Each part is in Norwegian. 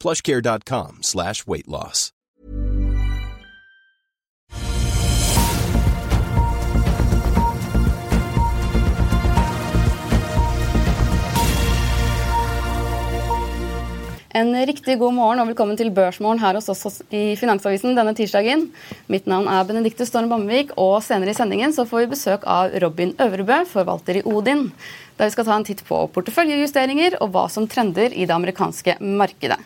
plushcare.com slash weight loss. En riktig god morgen og velkommen til Børsmorgen her hos oss i Finansavisen denne tirsdagen. Mitt navn er Benedikte Storm Bamvik, og senere i sendingen så får vi besøk av Robin Øvrebø, forvalter i Odin, der vi skal ta en titt på porteføljejusteringer og hva som trender i det amerikanske markedet.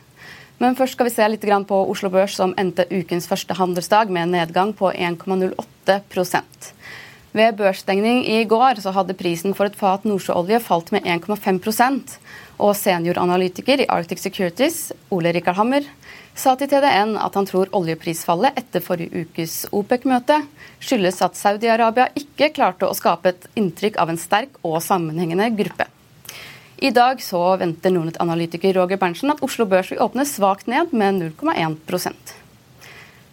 Men først skal vi se litt på Oslo Børs, som endte ukens første handelsdag med en nedgang på 1,08 Ved børsstengning i går så hadde prisen for et fat nordsjøolje falt med 1,5% og senioranalytiker i Arctic Securities, Ole Rikard Hammer, sa til TDN at han tror oljeprisfallet etter forrige ukes OPEC-møte skyldes at Saudi-Arabia ikke klarte å skape et inntrykk av en sterk og sammenhengende gruppe. I dag så venter Nordnett-analytiker Roger Berntsen at Oslo Børs vil åpne svakt ned med 0,1%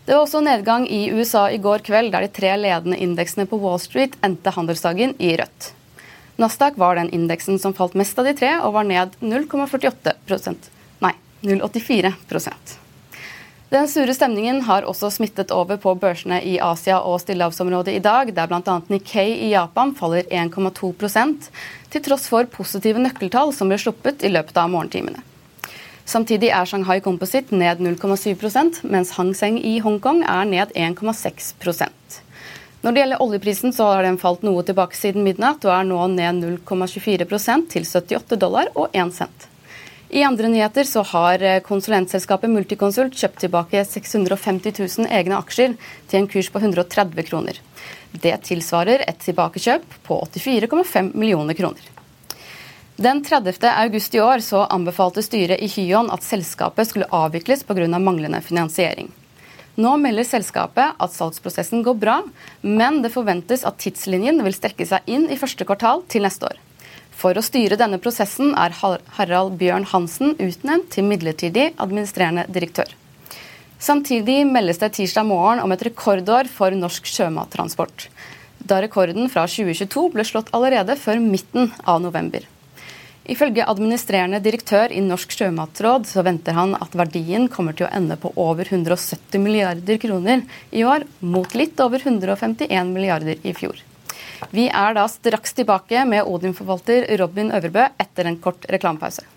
Det var også nedgang i USA i går kveld, der de tre ledende indeksene på Wall Street endte handelsdagen i rødt. Nasdaq var den indeksen som falt mest av de tre, og var ned 0,48% Nei, 0,84 Den sure stemningen har også smittet over på børsene i Asia og stillehavsområdet i dag, der bl.a. Nikkei i Japan faller 1,2% til tross for positive nøkkeltall som ble sluppet i løpet av morgentimene. Samtidig er Shanghai Composite ned 0,7% mens Hang Seng i Hongkong er ned 1,6% når det gjelder oljeprisen, så har den falt noe tilbake siden midnatt og er nå ned 0,24% til 78 dollar og 1 cent. I andre nyheter så har eh, konsulentselskapet Multiconsult kjøpt tilbake 650 000 egne aksjer til en kurs på 130 kroner. Det tilsvarer et tilbakekjøp på 84,5 millioner kroner. Den 30. august i år så anbefalte styret i Hyon at selskapet skulle avvikles pga. manglende finansiering. Nå melder selskapet at salgsprosessen går bra, men det forventes at tidslinjen vil strekke seg inn i første kvartal til neste år. For å styre denne prosessen er Harald Bjørn Hansen utnevnt til midlertidig administrerende direktør. Samtidig meldes det tirsdag morgen om et rekordår for norsk sjømattransport. Da rekorden fra 2022 ble slått allerede før midten av november. Ifølge administrerende direktør i Norsk sjømatråd så venter han at verdien kommer til å ende på over 170 milliarder kroner i år, mot litt over 151 milliarder i fjor. Vi er da straks tilbake med Odin-forvalter Robin Øvrebø etter en kort reklamepause.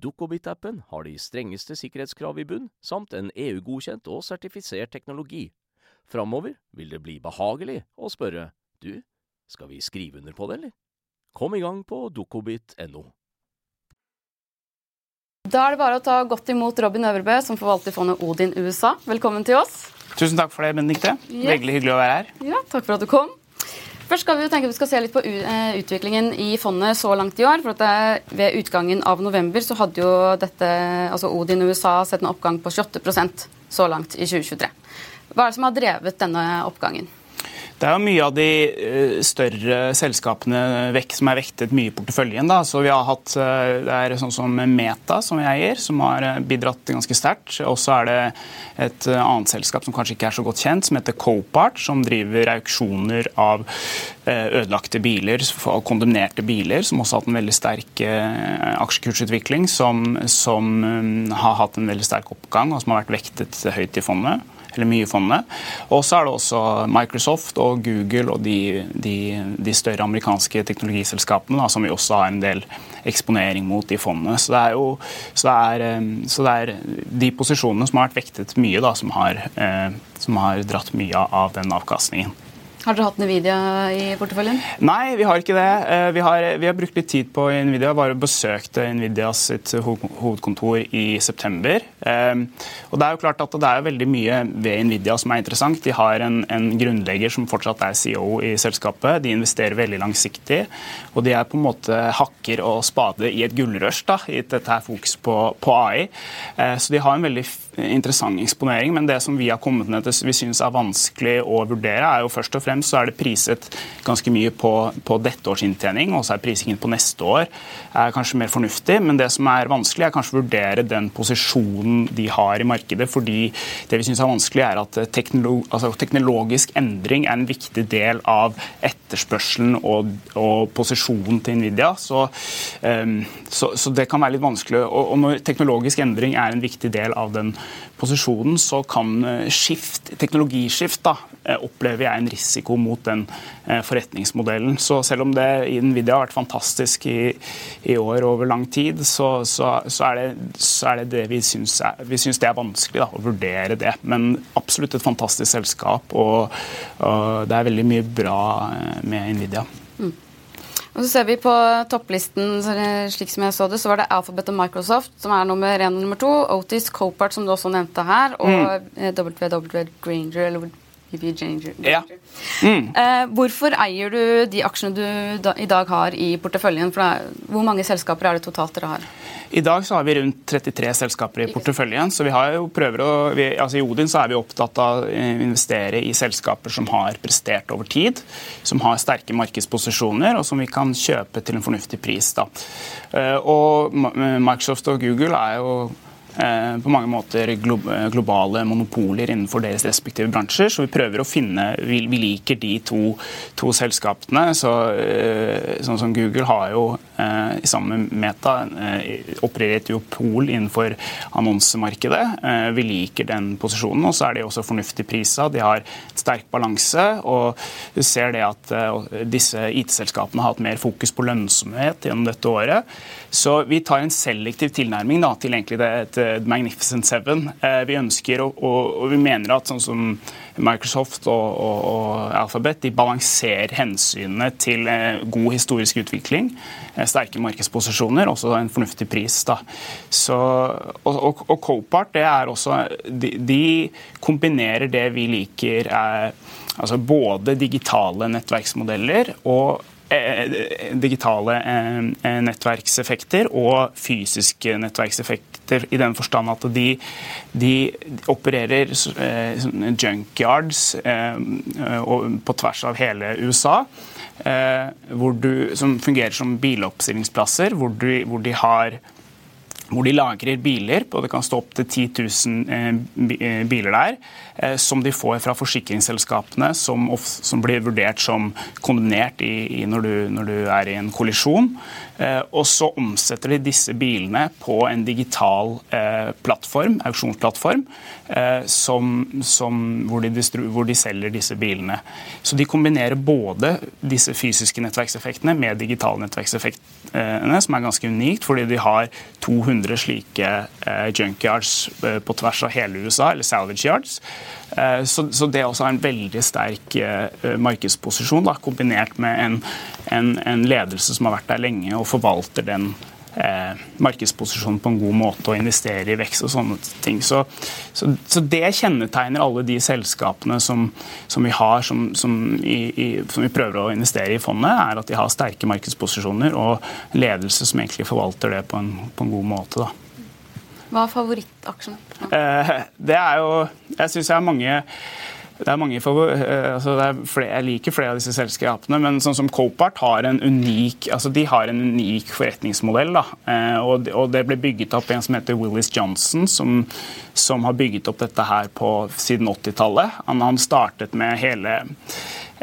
Dukkobit-appen har de strengeste sikkerhetskrav i bunn, samt en EU-godkjent og sertifisert teknologi. Framover vil det bli behagelig å spørre du, skal vi skrive under på det, eller? Kom i gang på dukkobit.no. Da er det bare å ta godt imot Robin Øvrebø, som forvalter fondet Odin USA. Velkommen til oss. Tusen takk for det, Benedicte. Yes. Veldig hyggelig å være her. Ja, Takk for at du kom. Først skal Vi jo tenke vi skal se litt på eh, utviklingen i fondet så langt i år. for at Ved utgangen av november så hadde jo dette, altså Odin USA sett en oppgang på 28% så langt i 2023. Hva er det som har drevet denne oppgangen? Det er jo mye av de eh, større selskapene som er vektet mye i porteføljen. Da. Så vi har hatt, eh, Det er sånn som Meta, som vi eier, som har eh, bidratt ganske sterkt. Og så er det et annet selskap som kanskje ikke er så godt kjent, som heter Copart, som driver auksjoner av ødelagte biler, kondemnerte biler, som også har hatt en veldig sterk aksjekursutvikling, som, som har hatt en veldig sterk oppgang, og som har vært vektet høyt i fondet eller mye i fondet. Og så er det også Microsoft og Google og de, de, de større amerikanske teknologiselskapene da, som vi også har en del eksponering mot i fondet. Så det er jo så det er, eh, så det er de posisjonene som har vært vektet mye, da, som har, eh, som har dratt mye av den avkastningen. Har dere hatt Nvidia i porteføljen? Nei, vi har ikke det. Eh, vi har, vi har brukt litt tid på Nvidia. Bare besøkte Nvidias hovedkontor i september. Eh, og Det er jo klart at det er veldig mye ved Nvidia som er interessant. De har en, en grunnlegger som fortsatt er CEO i selskapet. De investerer veldig langsiktig. Og de er på en måte hakker og spade i et gullrush, da, i dette her fokus på, på AI. Eh, så de har en veldig interessant eksponering. Men det som vi har kommet ned til vi syns er vanskelig å vurdere, er jo først og fremst fremst så er det priset ganske mye på, på dette års inntjening, og så er prisingen på neste år er kanskje mer fornuftig. Men det som er vanskelig, er kanskje å vurdere den posisjonen de har i markedet. fordi det vi syns er vanskelig, er at teknolog, altså teknologisk endring er en viktig del av etterspørselen og, og posisjonen til Nvidia. Så, um, så, så, det kan være litt vanskelig. Og, og når teknologisk endring er en viktig del av den posisjonen, så kan eh, skift, teknologiskift da, eh, opplever jeg en risiko mot den eh, forretningsmodellen. Så selv om det i Nvidia har vært fantastisk i, i år over lang tid, så, så, så, er, det, så er, det, det vi syns, er, vi syns det er vanskelig da, å vurdere det. Men absolutt et fantastisk selskap, og, og det er veldig mye bra med Nvidia. Og så ser vi på topplisten, slik som jeg så det, så var det Alphabet og Microsoft som er nummer én og nummer to. Otis Copart, som du også nevnte her, og mm. WW Granger, eller WW Granger. Ja. Mm. Eh, hvorfor eier du de aksjene du da, i dag har i porteføljen? For da, hvor mange selskaper er det totalt dere har? I dag så har vi rundt 33 selskaper i porteføljen. så vi har jo prøver å, vi, altså I Odin så er vi opptatt av å investere i selskaper som har prestert over tid, som har sterke markedsposisjoner, og som vi kan kjøpe til en fornuftig pris. Da. Eh, og Microsoft og Google er jo Eh, på mange måter globale monopoler innenfor deres respektive bransjer. Så vi prøver å finne Vi, vi liker de to, to selskapene. Så, eh, sånn som Google har jo eh, i sammen med Meta opererer et duopol innenfor annonsemarkedet. Vi liker den posisjonen, og så er de også fornuftig prisa. De har sterk balanse, og du ser det at disse IT-selskapene har hatt mer fokus på lønnsomhet gjennom dette året. Så vi tar en selektiv tilnærming da, til egentlig det, et Magnificent Seven. Eh, vi ønsker og, og, vi mener at sånn som Microsoft og, og, og Alphabet de balanserer hensynene til eh, god historisk utvikling, eh, sterke markedsposisjoner, også en fornuftig pris. Så, og, og, Copart det er også, de, de kombinerer det vi liker, er, altså både digitale nettverksmodeller og digitale nettverkseffekter og fysiske nettverkseffekter, i den forstand at de, de opererer junkyards på tvers av hele USA. Du, som fungerer som biloppstillingsplasser, hvor, du, hvor de har hvor de lagrer biler. og Det kan stå opptil 10 000 biler der. Eh, som de får fra forsikringsselskapene, som, blir vurdert som kondemnert når, du, er i en kollisjon. Eh, og så omsetter de disse bilene på en digital eh, plattform, auksjonsplattform, som, som, hvor, de hvor, de selger disse bilene. Så de kombinerer både disse fysiske nettverkseffektene med digitale nettverkseffektene, som er ganske unikt, fordi de har 200 slike junkyards på tvers av hele USA, eller salvage yards. Eh, så, så det også er en veldig sterk eh, markedsposisjon, da, kombinert med en, en, en, ledelse som har vært der lenge og forvalter den eh, markedsposisjonen på en god måte og investerer i vekst og sånne ting. Så, så, så det kjennetegner alle de selskapene som, som vi har, som, i, i, som, vi prøver å investere i fondet, er at de har sterke markedsposisjoner og ledelse som egentlig forvalter det på en, på en god måte. da. Hva er favorittaksjen? Eh, det er jo Jeg syns jeg har mange det er mange eh, altså er flere, Jeg liker flere av disse selskapene, men sånn som Copart har en unik altså de har en unik forretningsmodell. Da. Eh, og, Det ble bygget opp en som heter Willis Johnson, som, som har bygget opp dette her på, siden 80-tallet. Han, han startet med hele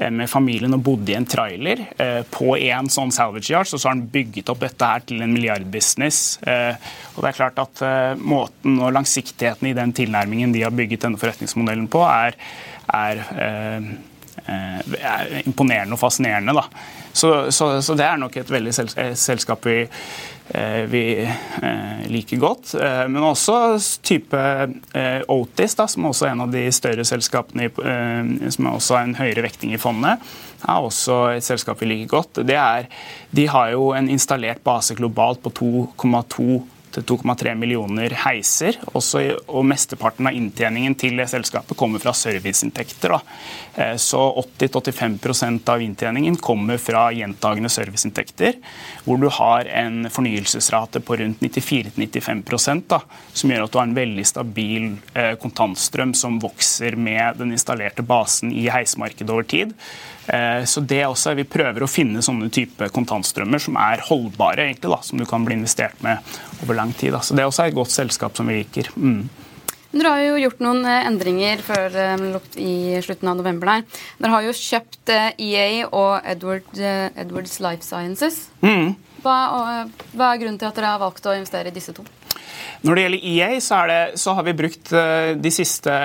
med familien og bodde i en trailer eh, på en sånn salvage yard. Så, så har han bygget opp dette her til en milliardbusiness. Eh, og det er klart at Måten og langsiktigheten i den tilnærmingen de har bygget denne forretningsmodellen på, er, er, er imponerende og fascinerende. Da. Så, så, så, det er nok et veldig selskap vi Eh, vi eh, liker godt. Eh, men også type Otis, da, som også er en av de større selskapene som også en høyere vekting i fondet, er også et selskap vi liker godt. Er, de har jo en installert base globalt på 2,2 til 2,3 millioner heiser. Også, og Mesteparten av inntjeningen til det selskapet kommer fra serviceinntekter. Da. Så 80-85% av inntjeningen kommer fra gjentagende serviceinntekter, hvor du har en fornyelsesrate på rundt 94-95% som gjør at du har en veldig stabil eh, kontantstrøm som vokser med den installerte basen i heismarkedet over tid. Eh, så det også, Vi prøver å finne sånne type kontantstrømmer som er holdbare, egentlig, da, som du kan bli investert med over lang tid. Da. Så Det også er et godt selskap som vi liker. Mm. Dere har jo gjort noen eh, endringer før eh, i slutten av november. der. Dere har jo kjøpt EA e og Edward, Edwards Life Sciences. Mm. Hva, hva er grunnen til at dere har valgt å investere i disse to? Når det gjelder EA, så, det, så, har vi brukt eh, de siste,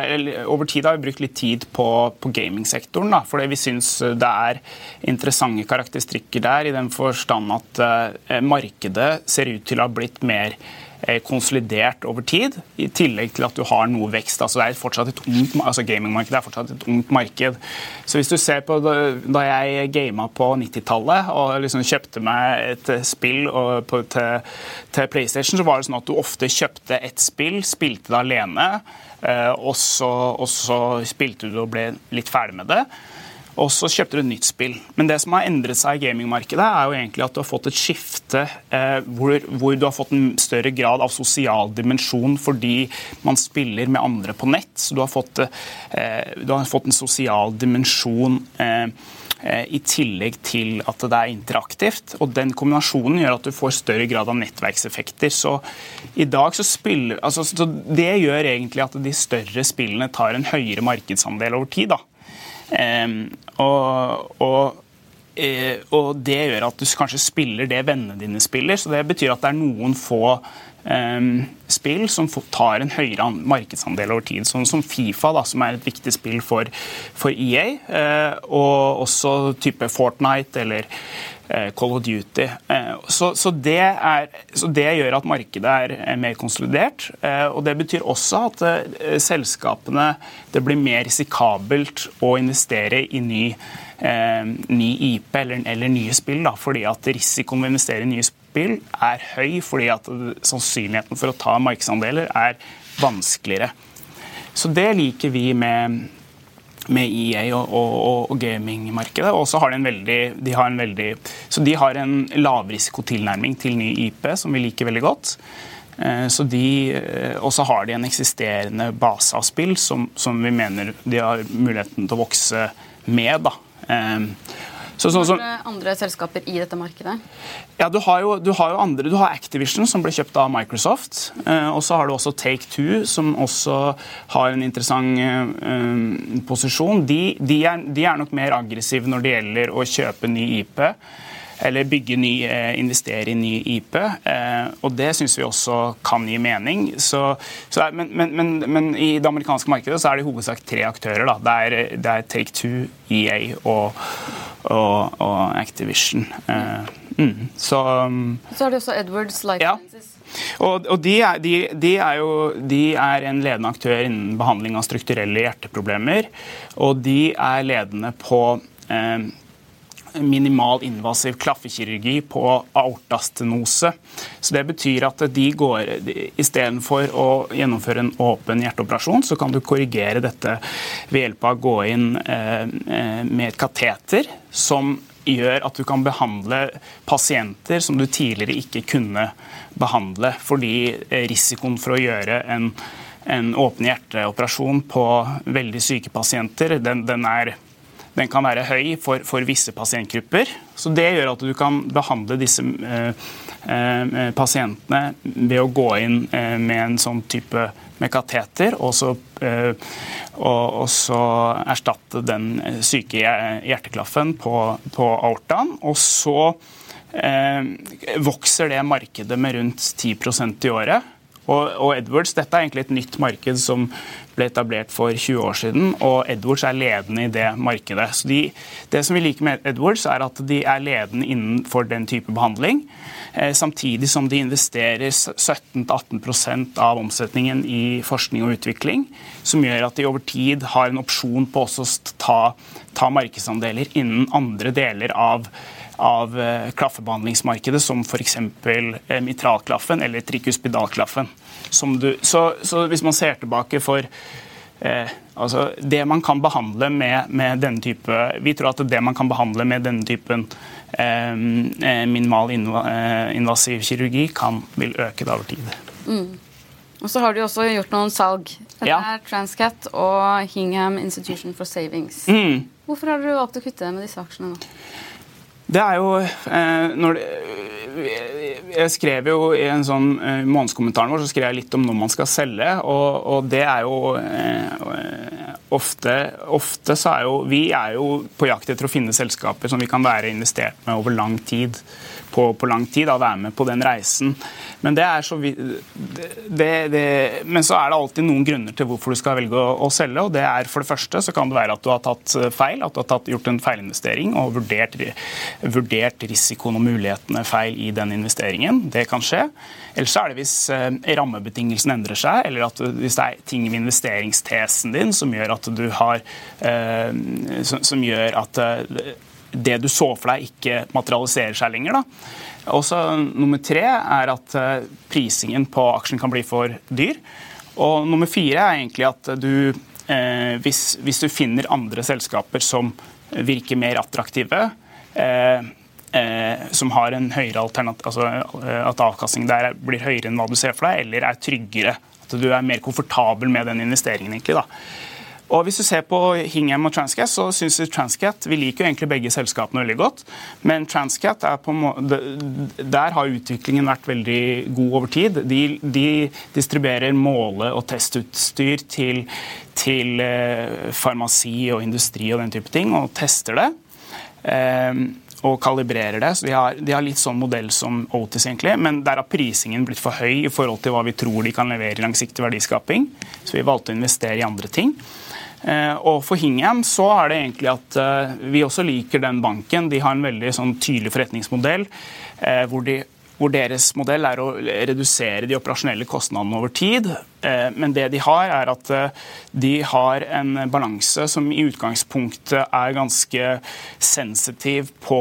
over tid har vi brukt litt tid på, på gamingsektoren. Da, fordi vi syns det er interessante karakteristikker der, i den forstand at uh, markedet ser ut til å ha blitt mer Eh, konsolidert over tid, i tillegg til at du har noe vekst. Altså, det er fortsatt et ungt, altså Gamingmarkedet er fortsatt et ungt marked. Så hvis du ser på Da jeg gama på 90-tallet og liksom kjøpte meg et spill på, til, til, PlayStation, så var det sånn at du ofte kjøpte et spill, spilte det alene, eh, og så, og så spilte du og ble litt ferdig med det og så kjøpte du et nytt spill. Men det som har endret seg i gamingmarkedet, er jo egentlig at du har fått et skifte eh, hvor, hvor, du har fått en større grad av sosial dimensjon fordi man spiller med andre på nett. Så du har fått, eh, du har fått en sosial dimensjon eh, eh i tillegg til at det er interaktivt. Og Den kombinasjonen gjør at du får større grad av nettverkseffekter. Så i dag så spiller, altså, så Det gjør egentlig at de større spillene tar en høyere markedsandel over tid. da. Og, og, eh, og, det gjør at du kanskje spiller det vennene dine spiller. Så det betyr at det er noen få um, spill som tar en høyere markedsandel over tid. Sånn som Fifa, da, som er et viktig spill for, for EA. Uh, og også type Fortnite eller Call of Duty. Uh, så, så, det er, så, det gjør at markedet er, er mer konsolidert. og det betyr også at selskapene Det blir mer risikabelt å investere i ny ny IP eller, eller nye spill, da, fordi at risikoen ved å investere i nye spill er høy fordi at sannsynligheten for å ta markedsandeler er vanskeligere. Så det liker vi med, med EA og, og, og gamingmarkedet. Og så har de en veldig, de har en veldig Så de har en lavrisikotilnærming til ny IP, som vi liker veldig godt. Eh, så de, eh, Og så har de en eksisterende base av spill som, som, vi mener de har muligheten til å vokse med. da. Så, så, så, andre selskaper i dette markedet? Ja, Du har jo, du har jo andre. Du har Activision, som ble kjøpt av Microsoft. Eh, og så har du også Take Two, som også har en interessant eh, posisjon. De, de, er, de, er, nok mer aggressive når det gjelder å kjøpe ny IP. Eller bygge ny, eh, investere i ny IP. Eh, og det syns vi også kan gi mening. Så, men, men, men, men, i det amerikanske markedet så er det i hovedsak tre aktører. Da. Det, er, det er Take Two, EA og og, og Activision. Uh, mm. så, um, så er det også Edwards Life ja. Og, og de, er, de, de, er jo, de er en ledende aktør innen behandling av strukturelle hjerteproblemer. Og de er ledende på eh, minimal invasiv klaffekirurgi på aortastenose. Så Det betyr at de går Istedenfor å gjennomføre en åpen hjerteoperasjon, så kan du korrigere dette ved hjelp av å gå inn eh, eh, med et kateter som gjør at du kan behandle pasienter som du tidligere ikke kunne behandle, fordi eh, risikoen for å gjøre en, en åpen hjerteoperasjon på veldig syke pasienter, den, den er den kan være høy for, for, visse pasientgrupper. Så Det gjør at du kan behandle disse eh, eh, pasientene ved å gå inn eh, med en sånn type med kateter, og så, og, og så erstatte den syke hjerteklaffen på, på aortaen. Og så eh, vokser det markedet med rundt 10% i året. Og, og, Edwards, Dette er egentlig et nytt marked som ble etablert for 20 år siden, og Edwards er ledende i det markedet. Så de, Det som vi liker med Edwards, er at de er ledende innenfor den type behandling, eh, samtidig som de investerer 17-18% av omsetningen i forskning og utvikling, som gjør at de over tid har en opsjon på også å ta, ta markedsandeler innen andre deler av av eh, klaffebehandlingsmarkedet, som f.eks. Eh, mitralklaffen eller trikuspidalklaffen. Så, så, hvis man ser tilbake for eh, altså Det man kan behandle med, med, denne type Vi tror at det man kan behandle med denne typen eh, eh minimal invasiv kirurgi, kan, vil øke det over tid. Mm. Og så har du også gjort noen salg. Det ja. er Transcat og Hingham Institution for Savings. Mm. Hvorfor har du valgt å kutte med disse aksjene nå? Det er jo eh, når Jeg skrev jo i en sånn eh, månedskommentaren vår så skrev jeg litt om når man skal selge, og, og det er jo eh, ofte, ofte så er jo Vi er jo på jakt etter å finne selskaper som vi kan være investert med over lang tid på, på lang tid, da, være med på den reisen. Men, så, det, det, men så er det alltid noen grunner til hvorfor du skal velge å, å, selge. og det er For det første så kan det være at du har tatt eh, feil, at du har tatt, gjort en feilinvestering og vurdert, vurdert risikoen og mulighetene feil i den investeringen. Det kan skje. Eller så er det hvis eh, rammebetingelsene endrer seg, eller at hvis det er ting ved investeringstesen din som gjør at du har eh, som gjør at det du så for deg, ikke materialiserer seg lenger. Da. Også nummer tre er at eh, prisingen på aksjen kan bli for dyr. Og nummer fire er egentlig at du, eh, hvis, hvis, du finner andre selskaper som virker mer attraktive, eh, eh, som har en høyere alternativ, altså eh, at avkastningen der blir høyere enn hva du ser for deg, eller er tryggere, at du er mer komfortabel med den investeringen. egentlig da. Og Hvis du ser på Hingham og Transcat, så syns vi Transcat Vi liker jo egentlig begge selskapene veldig godt, men Transcat er på der har utviklingen vært veldig god over tid. De, de distribuerer måle- og testutstyr til, til eh, farmasi og industri og den type ting, og tester det. Um, og kalibrerer det. Så de har, de har, litt sånn modell som Otis, egentlig, men der har prisingen blitt for høy i forhold til hva vi tror de kan levere i langsiktig verdiskaping. Så vi valgte å investere i andre ting. Eh, og For Hingham så er det egentlig at eh, vi også liker den banken. De har en veldig sånn tydelig forretningsmodell eh, hvor, de, hvor, deres modell er å redusere de operasjonelle kostnadene over tid. Men det de har, er at de har en balanse som i utgangspunktet er ganske sensitiv på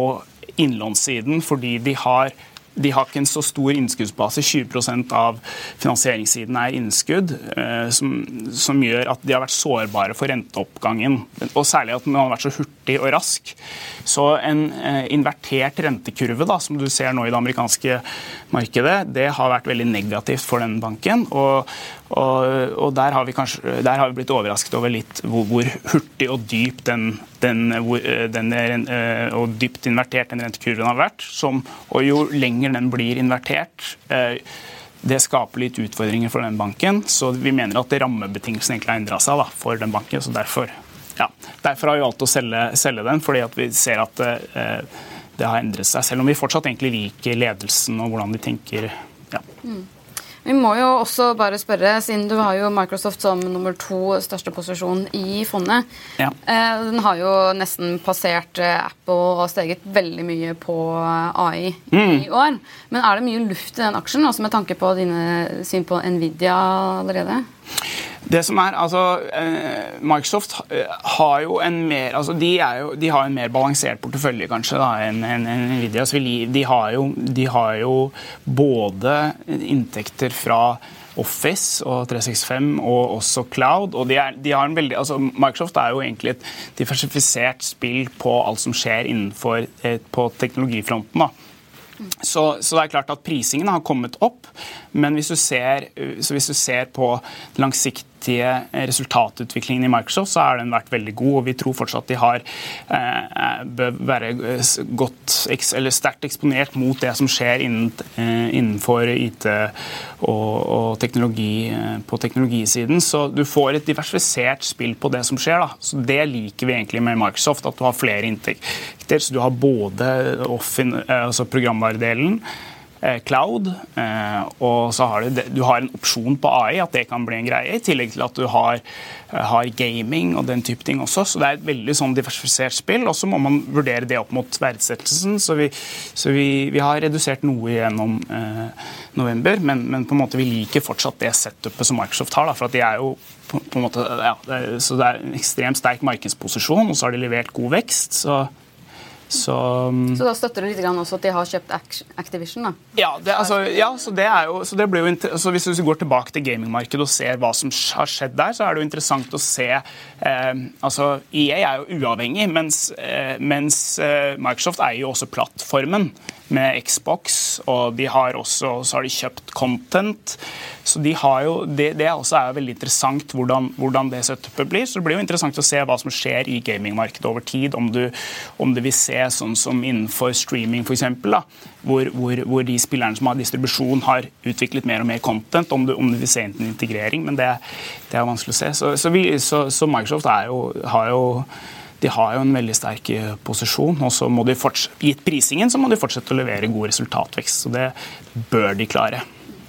innlånssiden, fordi de har de har ikke en så stor innskuddsbase. 20% av finansieringssiden er innskudd, eh, som, som, gjør at de har vært sårbare for renteoppgangen. Og særlig at man har vært så hurtig og rask. Så en eh, invertert rentekurve, da, som du ser nå i det amerikanske markedet, det har vært veldig negativt for den banken. Og, og, og der, har kanskje, der, har vi blitt overrasket over litt hvor, hvor hurtig og dyp den, den, den, den, og dypt invertert den rentekurven har vært. Som, og jo lenger den blir invertert, eh, det skaper litt utfordringer for den banken. Så vi mener at rammebetingelsene egentlig har endra seg da, for den banken. så derfor, ja, derfor har vi valgt å selge, selge den, fordi vi ser at eh, det har endret seg. Selv om vi fortsatt egentlig liker ledelsen og hvordan de tenker. Ja. Mm. Vi må jo også bare spørre, siden du har jo Microsoft som nummer to største posisjon i fondet. Ja. Eh, den har jo nesten passert eh, Apple og steget veldig mye på eh, AI mm. i år. Men er det mye luft i den aksjen, også med tanke på dine syn på Nvidia allerede? Det som er, altså, eh, Microsoft eh, har jo en mer altså, de, jo, de har en mer balansert portefølje kanskje enn en, en Nvidia. De, har jo, de har jo både inntekter fra Office og 365 og også Cloud. og de er, de har en veldig, altså Microsoft er jo egentlig et diversifisert spill på alt som skjer innenfor eh, på teknologifronten. da. Så, så, det er klart at prisingen har kommet opp, men hvis du ser, hvis du ser på den langsiktige resultatutviklingen i Microsoft, så har den vært veldig god. og Vi tror fortsatt de har eh, bør være godt, eller sterkt eksponert mot det som skjer eh, innenfor IT og, og teknologi eh, på teknologisiden. Så du får et diversifisert spill på det som skjer. Da. Så Det liker vi egentlig med Microsoft, at du har flere inntekter. Så du har både altså programvaredelen Eh, cloud. Eh, og så har du, du har en opsjon på AI, at det kan bli en greie. I tillegg til at du har, eh, har gaming og den type ting også. Så det er et veldig sånn diversifisert spill. Og så må man vurdere det opp mot verdsettelsen. Så vi, så vi, vi har redusert noe gjennom eh, november, men, men, på en måte vi liker fortsatt det setupet som Microsoft har. Da, for at de er jo på, på en måte, ja, det så det er en ekstremt sterk markedsposisjon, og så har de levert god vekst. så så, så, da støtter du litt også at de har kjøpt Activision? da? Ja, det, altså, ja så det jo, så det blir jo så Hvis du går tilbake til gamingmarkedet og ser hva som har skjedd der, så er det jo interessant å se eh, altså EA er jo uavhengig, mens, eh, mens eh, Microsoft eier jo også plattformen med Xbox, og de har også så har de kjøpt content. Så de har jo, Det, det også er veldig interessant hvordan, hvordan, det setupet blir. Så det blir jo interessant å se hva som skjer i gamingmarkedet over tid. Om du, om du vil se sånn som innenfor streaming, f.eks., hvor, hvor, hvor de spillerne som har distribusjon, har utviklet mer og mer content. Om du, om du vil se integrering. Men det, det er vanskelig å se. Så, så, vi, så, så Microsoft jo, har jo de har jo en veldig sterk eh, posisjon. og så må de Gitt prisingen så må de fortsette å levere god resultatvekst. så Det bør de klare.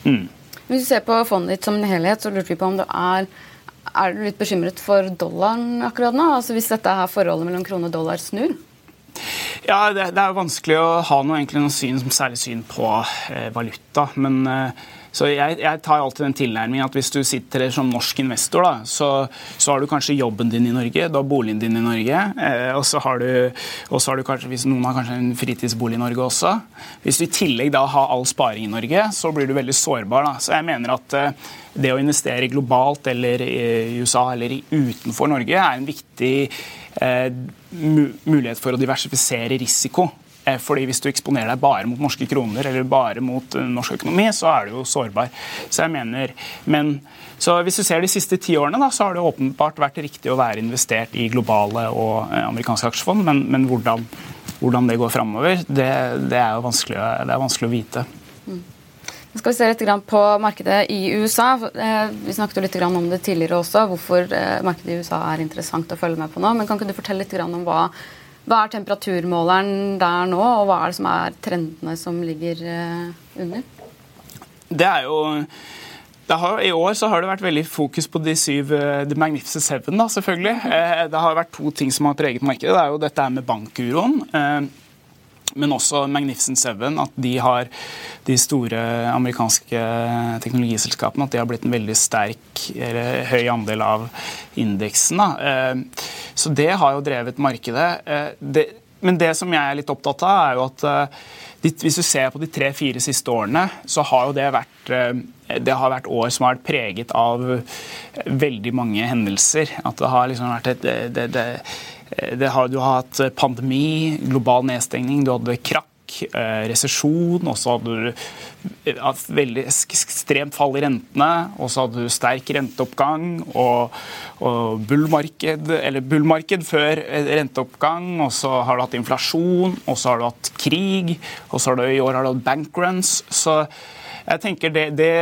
Mm. Hvis du ser på fondet ditt som en helhet, så lurte vi på om du er er du litt bekymret for dollaren akkurat nå? Altså Hvis dette her forholdet mellom krone og dollar snur? Ja, det, det er jo vanskelig å ha noe, egentlig, noe syn, særlig syn på eh, valuta. Men eh, så jeg, jeg, tar alltid den tilnærmingen at hvis du sitter som norsk investor, da, så, så, har du kanskje jobben din i Norge, du har boligen din i Norge, eh, og så har du, har du kanskje, hvis noen har kanskje en fritidsbolig i Norge også. Hvis du i tillegg da har all sparing i Norge, så blir du veldig sårbar. Da. Så jeg mener at eh, det å investere globalt eller i USA eller utenfor Norge er en viktig eh, mulighet for å diversifisere risiko. Eh, fordi Hvis du eksponerer deg bare mot norske kroner eller bare mot eh, norsk økonomi, så er du jo sårbar. Så jeg mener, men så Hvis du ser de siste ti årene, da, så har det åpenbart vært riktig å være investert i globale og eh, amerikanske aksjefond, men, men hvordan, hvordan, det går framover, det, det, er jo vanskelig, det er vanskelig å vite. Mm. Nå skal vi se litt på markedet i USA. Vi snakket jo litt om det tidligere også, hvorfor markedet i USA er interessant å følge med på nå. Men kan ikke du fortelle litt om hva hva er temperaturmåleren der nå, og hva er det som er trendene som ligger eh, under? Det er jo har, I år så har det vært veldig fokus på de syv The Magnificent Seven. Da, selvfølgelig. Uh, det har vært to ting som har preget markedet. Det er jo dette med bankuroen. Men også Magnificent Seven, at de har de store amerikanske teknologiselskapene at de har blitt en veldig sterk eller høy andel av indeksen. Eh, så det har jo drevet markedet. Eh, det, men det som jeg er litt opptatt av, er jo at eh, hvis du ser på de tre-fire siste årene, så har jo det vært, det har vært år som har vært preget av veldig mange hendelser. At det har liksom vært et det, det har, Du har hatt pandemi, global nedstengning, du hadde krakk eh, resesjon, og så hadde du et veldig ekstremt fall i rentene, og så hadde du sterk renteoppgang og, og bullmarked, eller bullmarked før renteoppgang, og så har du hatt inflasjon, og så har du hatt krig, og så har du i år har du hatt bankruns. Så jeg tenker det, det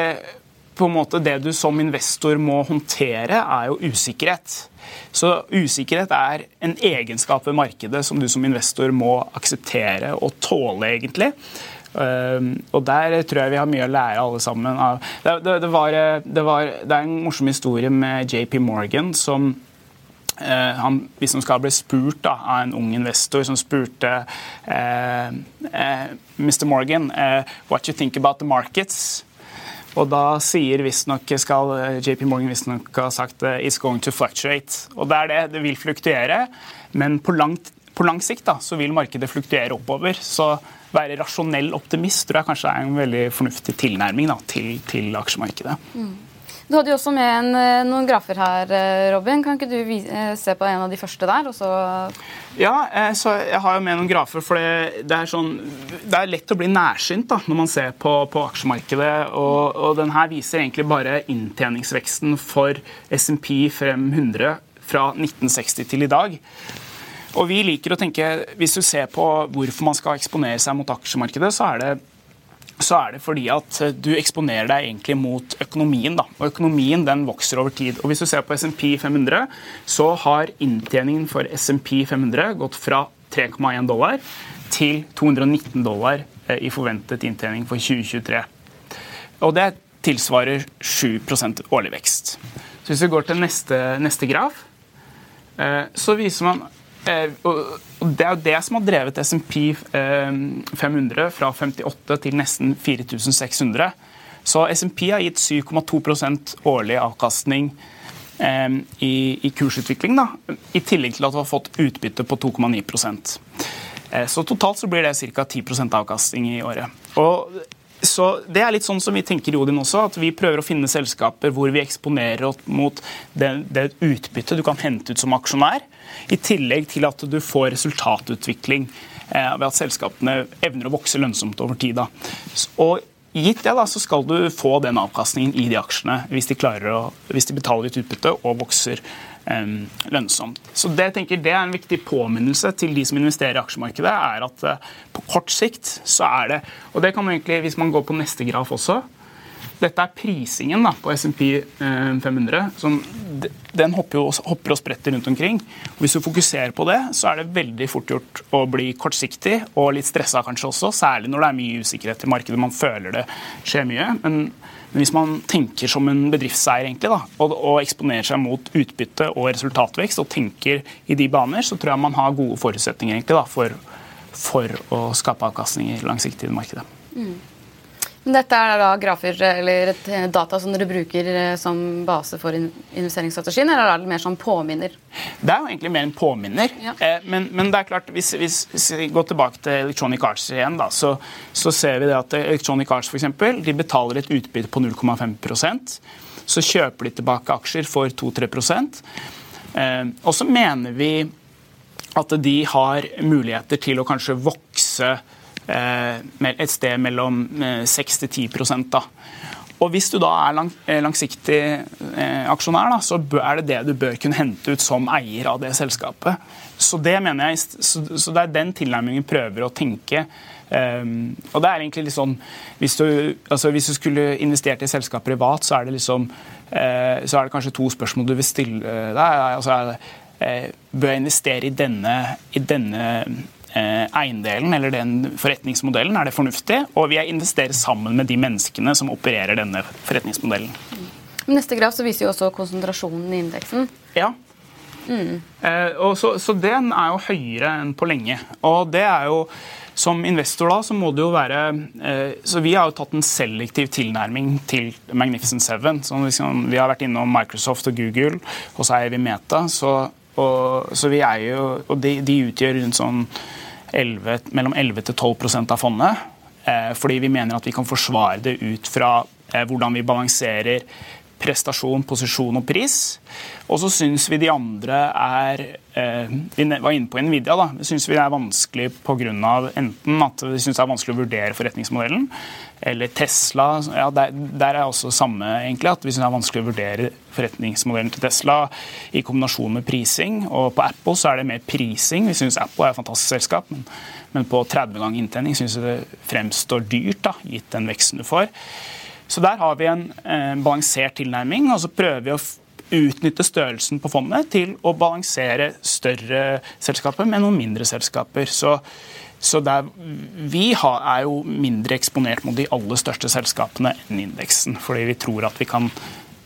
på en måte det du som investor må håndtere, er jo usikkerhet. Så usikkerhet er en egenskap ved markedet som du som investor må akseptere og tåle, egentlig. Um, og der tror jeg vi har mye å lære alle sammen av. Det, det, det, var, det, var, er en morsom historie med JP Morgan som uh, han liksom skal bli spurt da, av en ung investor som spurte uh, uh, Mr. Morgan what you think about the markets. Og da sier visstnok skal eh, JP Morgan visstnok ha sagt eh, it's going to fluctuate. Og det er det. Det vil fluktuere, men på, langt, på lang sikt da, så vil markedet fluktuere oppover. Så være rasjonell optimist tror jeg kanskje er en veldig fornuftig tilnærming da, til, til aksjemarkedet. Mm. Du hadde jo også med en, eh, noen grafer her, eh, Robin. Kan ikke du vise, se på en av de første der? ja, så jeg har jo med noen grafer. for det, er, sånn, det er, lett å bli nærsynt da, når man ser på, på aksjemarkedet. Og, og den her viser egentlig bare inntjeningsveksten for SMP 500 fra 1960 til i dag. Og vi liker å tenke, Hvis du ser på hvorfor man skal eksponere seg mot aksjemarkedet, så er det så er det fordi at eh, du eksponerer deg egentlig mot økonomien. Da. Og økonomien den vokser over tid. Og Hvis du ser på SMP 500, så har inntjeningen for SMP 500 gått fra 3,1 dollar til 219 dollar eh, i forventet inntjening for 2023. Og det tilsvarer 7% årlig vekst. Så Hvis vi går til neste, neste graf, eh, så viser man og Det er jo det som har drevet SMP 500 fra 58 til nesten 4600. Så SMP har gitt 7,2% årlig avkastning eh, i, i kursutvikling, da, i tillegg til at du har fått utbytte på 2,9 eh, Så totalt så blir det ca. 10% avkastning i året. Og så Det er litt sånn som vi tenker i Odin også, at vi prøver å finne selskaper hvor vi eksponerer oss mot det, det utbyttet du kan hente ut som aksjonær, i tillegg til at du får resultatutvikling eh, ved at selskapene evner å vokse lønnsomt over tid. Da. Og Gitt det, da, så skal du få den avkastningen i de aksjene hvis de, å, hvis de betaler ditt utbytte og vokser lønnsomt. Så det, jeg tenker, det er en viktig påminnelse til de som investerer i aksjemarkedet. er at eh, På kort sikt så er det Og det kan egentlig, hvis man går på neste graf også Dette er prisingen da, på SMP 500. Eh, som, den hopper, jo, hopper og spretter rundt omkring. Og hvis du fokuserer på det, så er det veldig fort gjort å bli kortsiktig og litt stressa kanskje også. Særlig når det er mye usikkerhet i markedet. Man føler det skjer mye. men men hvis man tenker som en bedriftseier egentlig, da, og, og, eksponerer seg mot utbytte og resultatvekst og tenker i de baner, så tror jeg man har gode forutsetninger egentlig, da, for, for, å skape avkastninger langsiktig i markedet. Mm. Dette er da grafer eller eh, data som dere bruker eh, som base for investeringsstrategien, eller er det mer som påminner? Det er jo egentlig mer en påminner. Ja. Eh, men, men, det er klart, hvis, hvis, hvis, vi går tilbake til Electronic Arts igjen, da, så, så, ser vi det at Electronic Arts for eksempel, de betaler et utbytte på 0,5% Så kjøper de tilbake aksjer for 2-3% Og så mener vi at de har muligheter til å kanskje vokse et sted mellom 6 eh, til 10 da. Og Hvis du da er eh, langsiktig eh, aksjonær, da, så er det det du bør kunne hente ut som eier av det selskapet. Så det mener jeg, så, det er den tilnærmingen prøver å tenke. Og det er egentlig litt sånn, hvis du, altså hvis du skulle investert i selskap privat, så er det liksom så er det kanskje to spørsmål du vil stille deg. Altså, bør jeg investere i denne, i denne Eh, eiendelen eller den forretningsmodellen, er det fornuftig. Og vi investerer sammen med de menneskene som opererer denne forretningsmodellen. Neste graf så viser jo også konsentrasjonen i indeksen. Ja. Mm. Eh, så, så, den er jo høyere enn på lenge. Og det er jo som investor da, så må det jo være eh, Så vi har jo tatt en selektiv tilnærming til Magnificent Seven. Så liksom, vi har vært innom Microsoft og Google, og så eier vi Meta. Så, og, så vi eier jo, og de, de utgjør rundt sånn 11, mellom 11 til 12% av fondet. Fordi vi mener at vi kan forsvare det ut fra hvordan vi balanserer prestasjon, posisjon og pris. Og så syns vi de andre er eh, Vi var inne på Nvidia. da, Vi syns vi er vanskelig pga. enten at vi syns det er vanskelig å vurdere forretningsmodellen, eller Tesla. ja, Der, der er også samme, egentlig, at vi syns det er vanskelig å vurdere forretningsmodellen til Tesla i kombinasjon med prising. Og på Apple så er det mer prising. Vi syns Apple er et fantastisk selskap. men, men på 30 ganger inntjening syns vi det fremstår dyrt, da, gitt den veksten du får. Så der har vi en eh, balansert tilnærming, og så prøver vi å utnytte størrelsen på fondet til å balansere større selskaper med noen mindre selskaper. Så, så der, vi har, er jo mindre eksponert mot de aller største selskapene enn indeksen. Fordi vi tror at vi kan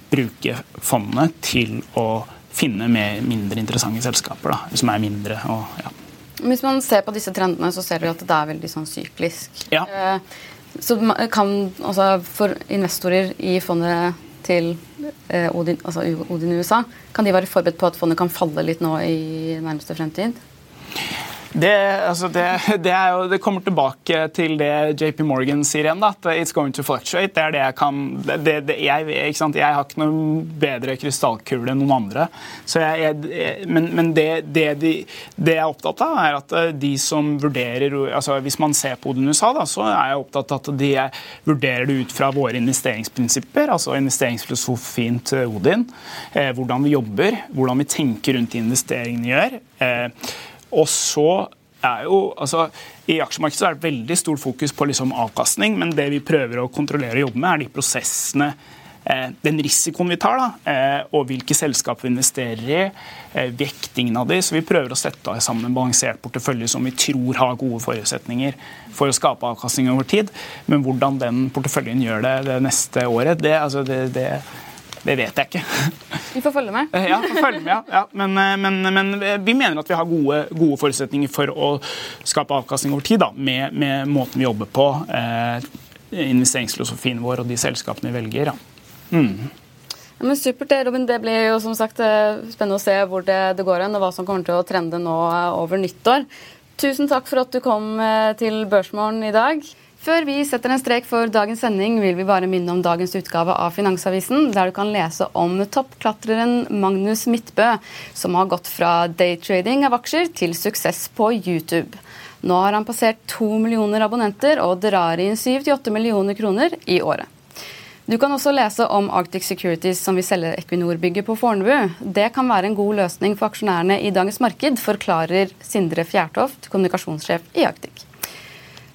bruke fondet til å finne mer, mindre interessante selskaper. Da, som er mindre. Og, ja. Hvis man ser på disse trendene, så ser vi at det er veldig sånn syklisk. Ja. Eh, så kan altså for investorer i fondet til eh, Odin, altså Odin USA, kan de være forberedt på at fondet kan falle litt nå i nærmeste fremtid? Det, altså det, det, jo, det, kommer tilbake til det JP Morgan sier igjen. Da, at it's going to fluctuate. Det er det jeg kan jeg, jeg, har ikke noen bedre krystallkule enn noen andre. Jeg, men, men de, det, jeg er opptatt av, er at eh, de som vurderer altså Hvis man ser på Odin USA, da, så er jeg opptatt av at de vurderer det ut fra våre investeringsprinsipper, altså investeringsfilosofien til Odin. Eh, hvordan vi jobber, hvordan vi tenker rundt de investeringene vi gjør. Eh, og så er jo, altså, I aksjemarkedet er det veldig stort fokus på liksom avkastning, men det vi prøver å kontrollere og jobbe med, er de prosessene eh, den risikoen vi tar, da, eh, og hvilke selskap vi investerer i, eh, vektingen av de, så Vi prøver å sette sammen en balansert portefølje som vi tror har gode forutsetninger for å skape avkastning over tid. Men hvordan den porteføljen gjør det det neste året, det, altså det, det det vet jeg ikke. Vi får følge med. Ja, følge med, ja. ja. Men, eh, men, men, vi mener at vi har gode, gode, forutsetninger for å skape avkastning over tid da, med, med måten vi jobber på, eh, investeringsfilosofien vår og de selskapene vi velger. Ja. Mm. Ja, men supert, Robin. Det blir jo som sagt eh, spennende å se hvor det, det går hen, og hva som kommer til å trende nå eh, over nyttår. Tusen takk for at du kom til Børsmorgen i dag. Før vi setter en strek for dagens sending, vil vi bare minne om dagens utgave av Finansavisen, der du kan lese om toppklatreren Magnus Midtbø, som har gått fra daytrading av aksjer til suksess på YouTube. Nå har han passert to millioner abonnenter og drar inn 7-8 millioner kroner i året. Du kan også lese om Arctic Securities som vil selge Equinor-bygget på Fornebu. Det kan være en god løsning for aksjonærene i dagens marked, forklarer Sindre Fjærtoft, kommunikasjonssjef i Arctic.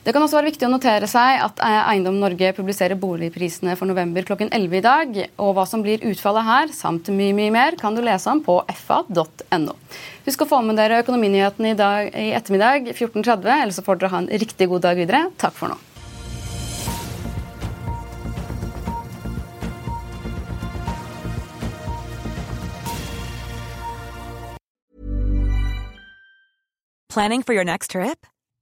Det kan også være viktig å notere seg at eh, Eiendom Norge publiserer boligprisene for november klokken 11 i dag. Og hva som blir utfallet her, samt mye mye mer, kan du lese om på fa.no. Husk å få med dere Økonominyhetene i, i ettermiddag 14.30, eller så får dere ha en riktig god dag videre. Takk for nå. Planning for your next trip?